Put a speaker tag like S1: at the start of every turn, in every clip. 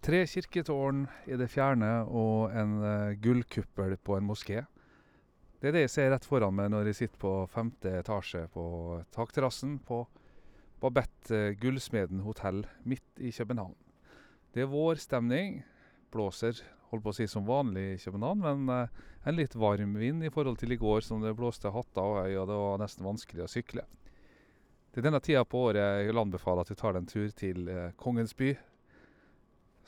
S1: Tre kirketårn i det fjerne og en eh, gullkuppel på en moské. Det er det jeg ser rett foran meg når jeg sitter på femte etasje på takterrassen på Babette eh, Gullsmeden hotell midt i København. Det er vårstemning. Blåser, holdt på å si som vanlig i København, men eh, en litt varm vind i forhold til i går som det blåste hatter og høy, og det var nesten vanskelig å sykle. Det er denne tida på året jeg vil anbefale at du tar deg en tur til Kongens by,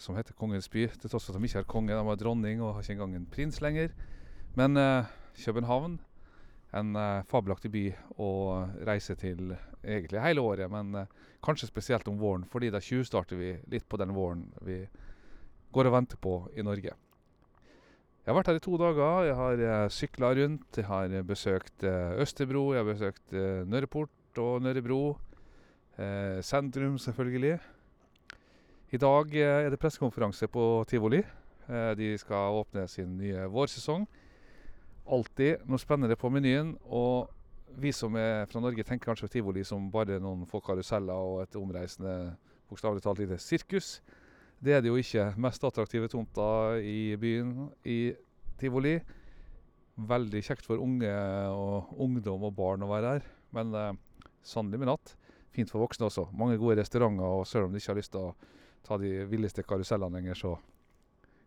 S1: som heter Kongens by, til tross for at de ikke har konge, de har dronning og har ikke engang en prins lenger. Men eh, København, en eh, fabelaktig by å reise til egentlig hele året, men eh, kanskje spesielt om våren, fordi da tjuvstarter vi litt på den våren vi går og venter på i Norge. Jeg har vært her i to dager. Jeg har eh, sykla rundt. Jeg har besøkt eh, Østerbro, jeg har besøkt eh, Nørreport og Nørrebro. Eh, sentrum, selvfølgelig. I dag eh, er det pressekonferanse på tivoli. Eh, de skal åpne sin nye vårsesong. Alltid noe spennende på menyen. Og vi som er fra Norge, tenker kanskje på tivoli som bare noen få karuseller og et omreisende, bokstavelig talt lite sirkus. Det er det jo ikke. Mest attraktive tomta i byen i tivoli. Veldig kjekt for unge og ungdom og barn å være her. Men eh, sannelig med natt. Fint for voksne også. Mange gode restauranter, og selv om de ikke har lyst til å ta de villeste karusellene lenger, så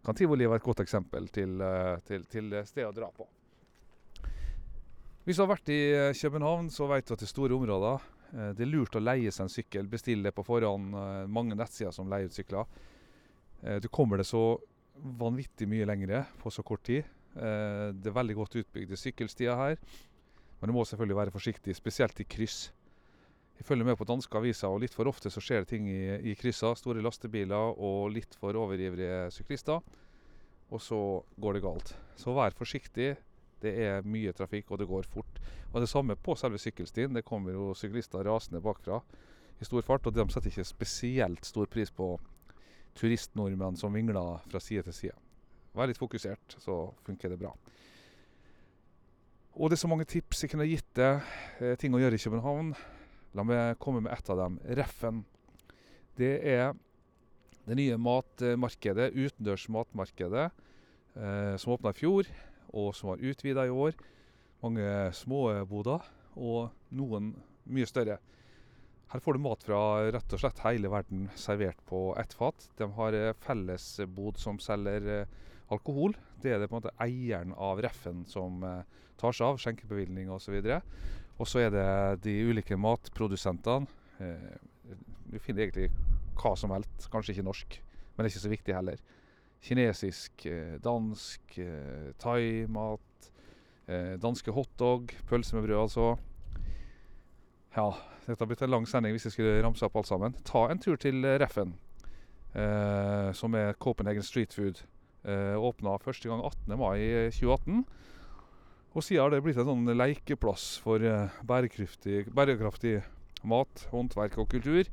S1: kan tivoli være et godt eksempel til, eh, til, til sted å dra på. Hvis du har vært i eh, København, så vet du at det er store områder. Eh, Det er lurt å leie seg en sykkel. Bestille det på forhånd. Mange nettsider som leier ut sykler. Du kommer det så vanvittig mye lengre på så kort tid. Det er veldig godt utbygde sykkelstier her. Men du må selvfølgelig være forsiktig, spesielt i kryss. Jeg følger med på danske aviser, og litt for ofte så skjer det ting i, i kryssa. Store lastebiler og litt for overivrige syklister. Og så går det galt. Så vær forsiktig. Det er mye trafikk, og det går fort. Og det samme på selve sykkelstien. Det kommer jo syklister rasende bakfra i stor fart, og de setter ikke spesielt stor pris på turistnordmenn som vingler fra side til side. Vær litt fokusert, så funker det bra. Og det er så mange tips jeg kunne gitt deg, eh, ting å gjøre i København. La meg komme med ett av dem. Reffen. Det er det nye matmarkedet, utendørs matmarkedet, eh, som åpna i fjor, og som har utvida i år. Mange små boder, og noen mye større. Her får du mat fra rett og slett hele verden servert på ett fat. De har eh, fellesbod som selger eh, alkohol. Det er det på en måte eieren av Reffen som eh, tar seg av, skjenkebevilgning osv. Og så er det de ulike matprodusentene. Eh, Du finner egentlig hva som helst, kanskje ikke norsk, men det er ikke så viktig heller. Kinesisk, eh, dansk, eh, thaimat, eh, danske hotdog, pølse med brød altså. Ja, dette har blitt en lang sending hvis jeg skulle ramse opp alt sammen. Ta en tur til eh, Reffen, eh, som er Copenhagen Street Food. Eh, Åpna første gang 18. mai 2018. Og siden har det blitt en sånn lekeplass for eh, bærekraftig, bærekraftig mat, håndverk og kultur.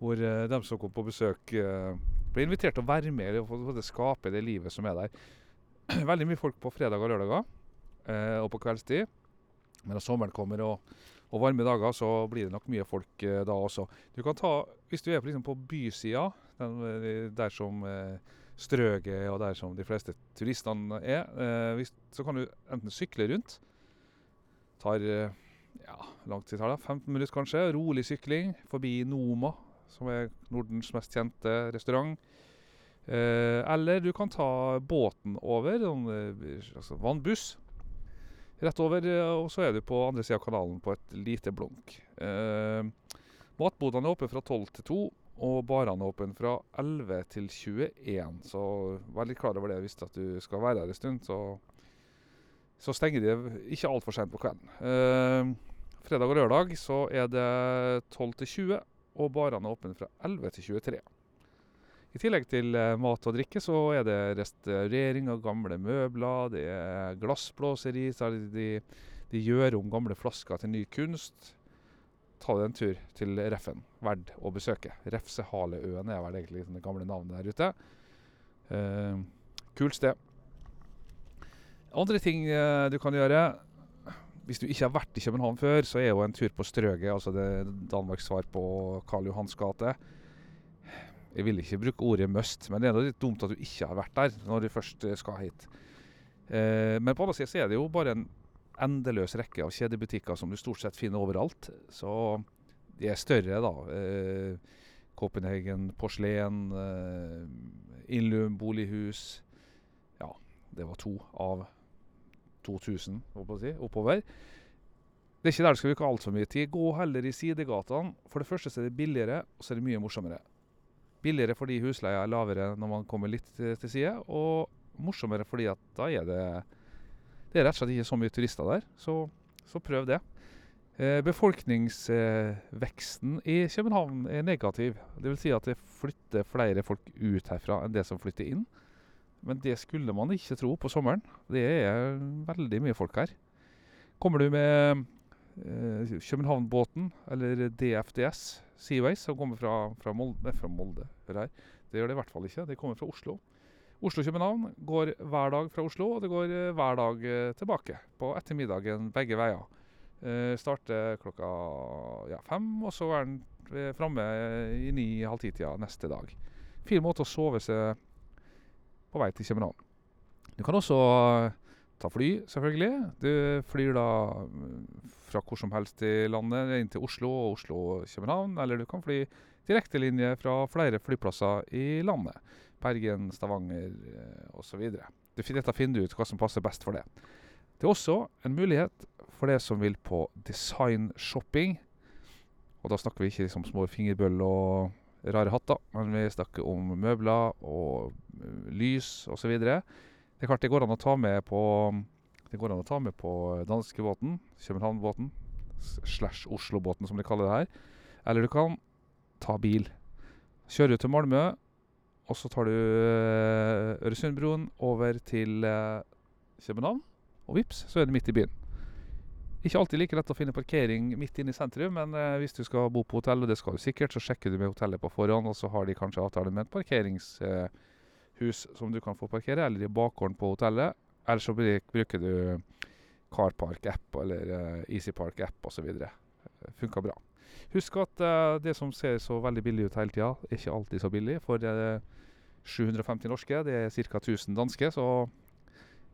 S1: Hvor eh, de som kom på besøk, eh, ble invitert til å være med og skape det livet som er der. Veldig mye folk på fredag og lørdager, og på kveldstid. Men når sommeren kommer og, og varme dager, så blir det nok mye folk da også. Du kan ta, Hvis du er på, liksom på bysida, der som eh, Strøget er, og der som de fleste turistene er, eh, så kan du enten sykle rundt. Tar eh, ja, lang tid tar det, 15 minutter kanskje. Rolig sykling forbi Noma, som er Nordens mest kjente restaurant. Eh, eller du kan ta båten over, en altså vannbuss. Rett over, eh, og så er du på andre sida av kanalen på et lite blunk. Eh, matbodene er åpne fra 12 til 2, og barene er åpne fra 11 til 21. Så vær litt klar over det hvis at du skal være her en stund. Så, så stenger de ikke altfor sent på kvelden. Eh, fredag og lørdag så er det 12 til 20, og barene er åpne fra 11 til 23. I tillegg til eh, mat og drikke så er det restaurering av gamle møbler, det er glassblåseri, er de, de gjør om gamle flasker til ny kunst. Ta deg en tur til Reffen, verd å besøke. Refsehaleøen er vel egentlig det gamle navnet der ute. Uh, kult sted. Andre ting uh, du kan gjøre Hvis du ikke har vært i København før, så er jo en tur på Strøget, altså det Danmarks svar på Karl Johans gate. Jeg vil ikke bruke ordet 'must', men det er litt dumt at du ikke har vært der når du først skal hit. Eh, men på andre siden så er det jo bare en endeløs rekke av kjedebutikker som du stort sett finner overalt. Så de er større, da. Eh, Copenhagen porselen, eh, bolighus. Ja, det var to av 2000 si, oppover. Det er ikke der du skal bruke altfor mye tid. Gå heller i sidegatene. For det første er det billigere, og så er det mye morsommere. Billigere fordi husleia er lavere når man kommer litt til side, og morsommere fordi at da er det Det er rett og slett ikke så mye turister der, så, så prøv det. Eh, befolkningsveksten i København er negativ. Vil si at det flytter flere folk ut herfra enn det som flytter inn. Men det skulle man ikke tro på sommeren. Det er veldig mye folk her. Kommer du med eh, Københavnbåten, eller DFDS Seaways, som kommer fra, fra Molde, fra Molde her. Det gjør det i hvert fall ikke. Det kommer fra Oslo. Oslo-København går hver dag fra Oslo, og det går eh, hver dag eh, tilbake på ettermiddagen begge veier. Uh, starter klokka ja, fem, og så er den uh, framme i ni-halv ti-tida neste dag. Fin måte å sove seg på vei til København. Du kan også uh, ta fly, selvfølgelig. Du flyr da mm, fra hvor som helst i landet inn til Oslo og Oslo-København. Eller du kan fly direktelinje fra flere flyplasser i landet. Bergen, Stavanger osv. Dette finner du ut hva som passer best for det. Det er også en mulighet for det som vil på designshopping. Og da snakker vi ikke liksom små fingerbøller og rare hatter, men vi snakker om møbler og eh, lys osv. Det er klart det går an å ta med på det går an å ta med på danskebåten, Københavnbåten, slash Oslobåten som de kaller det her. Eller du kan ta bil. Kjøre til Malmö, og så tar du eh, Øresundbroen over til eh, København. Og vips, så er det midt i byen. Ikke alltid like lett å finne parkering midt inne i sentrum, men eh, hvis du skal bo på hotell, og det skal du sikkert, så sjekker du med hotellet på forhånd, og så har de kanskje avtale med et parkeringshus eh, som du kan få parkere, eller i bakgården på hotellet. Eller så bruker du Carpark-app eller eh, EasyPark-app osv. Funka bra. Husk at uh, det som ser så veldig billig ut hele tida, er ikke alltid så billig. For uh, 750 norske, det er ca. 1000 danske, så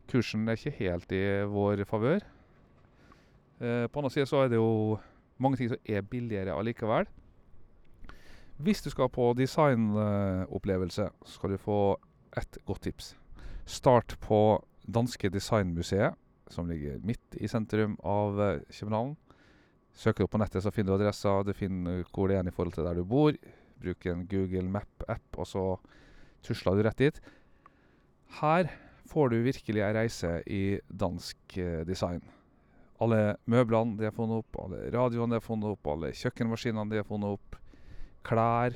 S1: kursen er ikke helt i vår favør. Eh, på andre sida så er det jo mange ting som er billigere allikevel. Hvis du skal på designopplevelse, skal du få ett godt tips. Start på Danske Designmuseet, som ligger midt i sentrum av eh, København. Søker du på nettet, så finner du adressa, du finner hvor det er i forhold til der du bor. Bruk en Google Map-app, og så tusler du rett dit. Her får du virkelig ei reise i dansk eh, design. Alle møblene de har funnet opp, alle radioene de har funnet opp, alle kjøkkenmaskinene de har funnet opp, klær,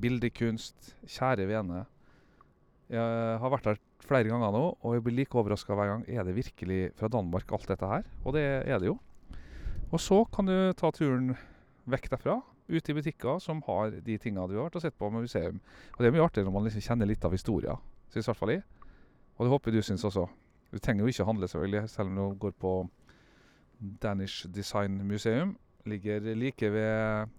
S1: bildekunst. Kjære vene. Jeg har vært der flere ganger nå, og jeg blir like overraska hver gang. Er det virkelig fra Danmark, alt dette her? Og det er det jo. Og så kan du ta turen vekk derfra, ut i butikker som har de tinga du har vært og sett på med museum. Og det er mye artigere når man liksom kjenner litt av historia, syns i hvert fall jeg. Og det håper du syns også. Du trenger jo ikke å handle, selvfølgelig, selv om du går på Danish Design Museum. Ligger like ved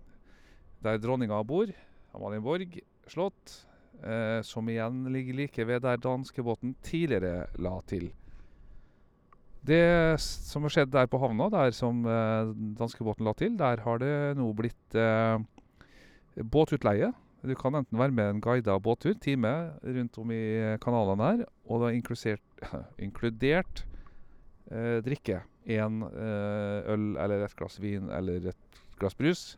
S1: der dronninga bor, Amalienborg slott. Eh, som igjen ligger like ved der danskebåten tidligere la til. Det som har skjedd der på havna, der som eh, danskebåten la til, der har det nå blitt eh, båtutleie. Du kan enten være med en guida båttur, time rundt om i kanalene her, og det har inkludert eh, drikke én eh, øl eller et glass vin eller et glass brus.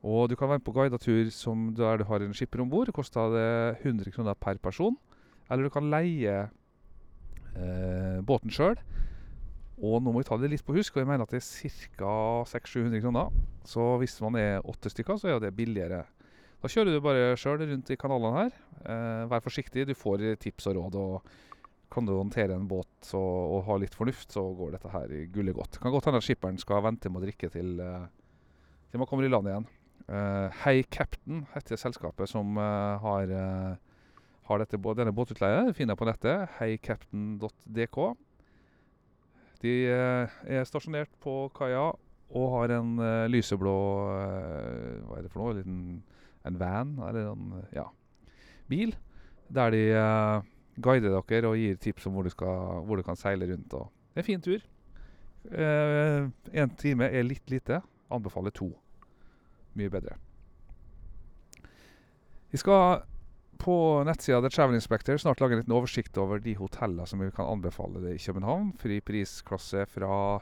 S1: Og du kan være med på guidetur som der du har en skipper om bord. Koster det 100 kroner per person. Eller du kan leie eh, båten sjøl. Og nå må vi ta det litt på husk, og jeg mener at det er ca. 600-700 kroner. Så hvis man er åtte stykker, så er det billigere. Da kjører du bare sjøl rundt i kanalene her. Eh, vær forsiktig, du får tips og råd. og kan du håndtere en båt og, og, ha litt fornuft, så går dette her i gullet godt. Kan godt hende at skipperen skal vente med å drikke til, uh, til man kommer i land igjen. Uh, hey Captain heter selskapet som uh, har, har dette, denne båtutleie. Det finner på nettet. heycaptain.dk. De er stasjonert på kaia og har en lyseblå Hva er det for noe? En liten en van eller en ja, bil, der de eh, guider dere og gir tips om hvor du, skal, hvor du kan seile rundt. Og. Det er en fin tur. Én time er litt lite. Anbefaler to. Mye bedre. Vi skal på nettsida The Travel Inspector snart lage en liten oversikt over de hotellene som vi kan anbefale det i København. Fri prisklasse fra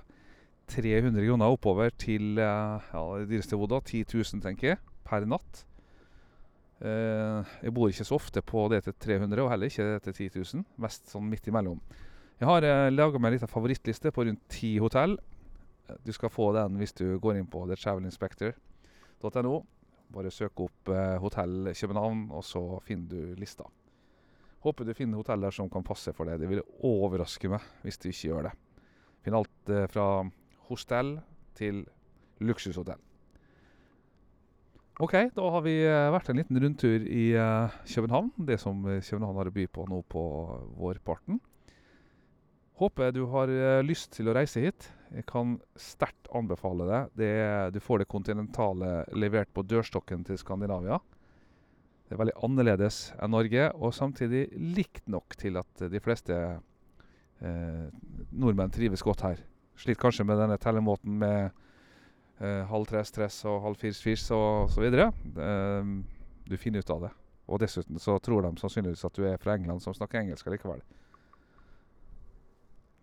S1: 300 kroner oppover til ja, det dyreste hodet, 10 000, tenker jeg, per natt. Eh, jeg bor ikke så ofte på det til 300, og heller ikke det til 10 000. Mest sånn midt imellom. Jeg har eh, laga meg en liten favorittliste på rundt ti hotell. Du skal få den hvis du går inn på thetravelinspector.no. Bare søk opp eh, Hotell København, og så finner du lista. Håper du finner hoteller som kan passe for deg. Det vil overraske meg hvis du ikke gjør det. Finn alt fra hostell til luksushotell. OK, da har vi eh, vært en liten rundtur i eh, København. Det som eh, København har å by på nå på vårparten. Håper du har lyst til å reise hit. Jeg kan sterkt anbefale det. det du får det kontinentale levert på dørstokken til Skandinavia. Det er veldig annerledes enn Norge, og samtidig likt nok til at de fleste eh, nordmenn trives godt her. Sliter kanskje med denne tellemåten med halv tres tress og halv firs firs og så videre. Eh, du finner ut av det. Og dessuten så tror de sannsynligvis at du er fra England som snakker engelsk likevel.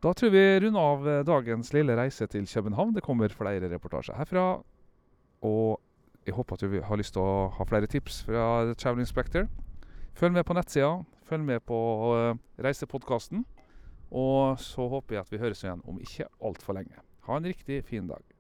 S1: Da tror vi runder av eh, dagens lille reise til København. Det kommer flere reportasjer herfra. Og jeg håper at du har lyst til å ha flere tips fra Travel Inspector. Følg med på nettsida. Følg med på uh, reisepodkasten. Og så håper jeg at vi høres igjen om ikke altfor lenge. Ha en riktig fin dag.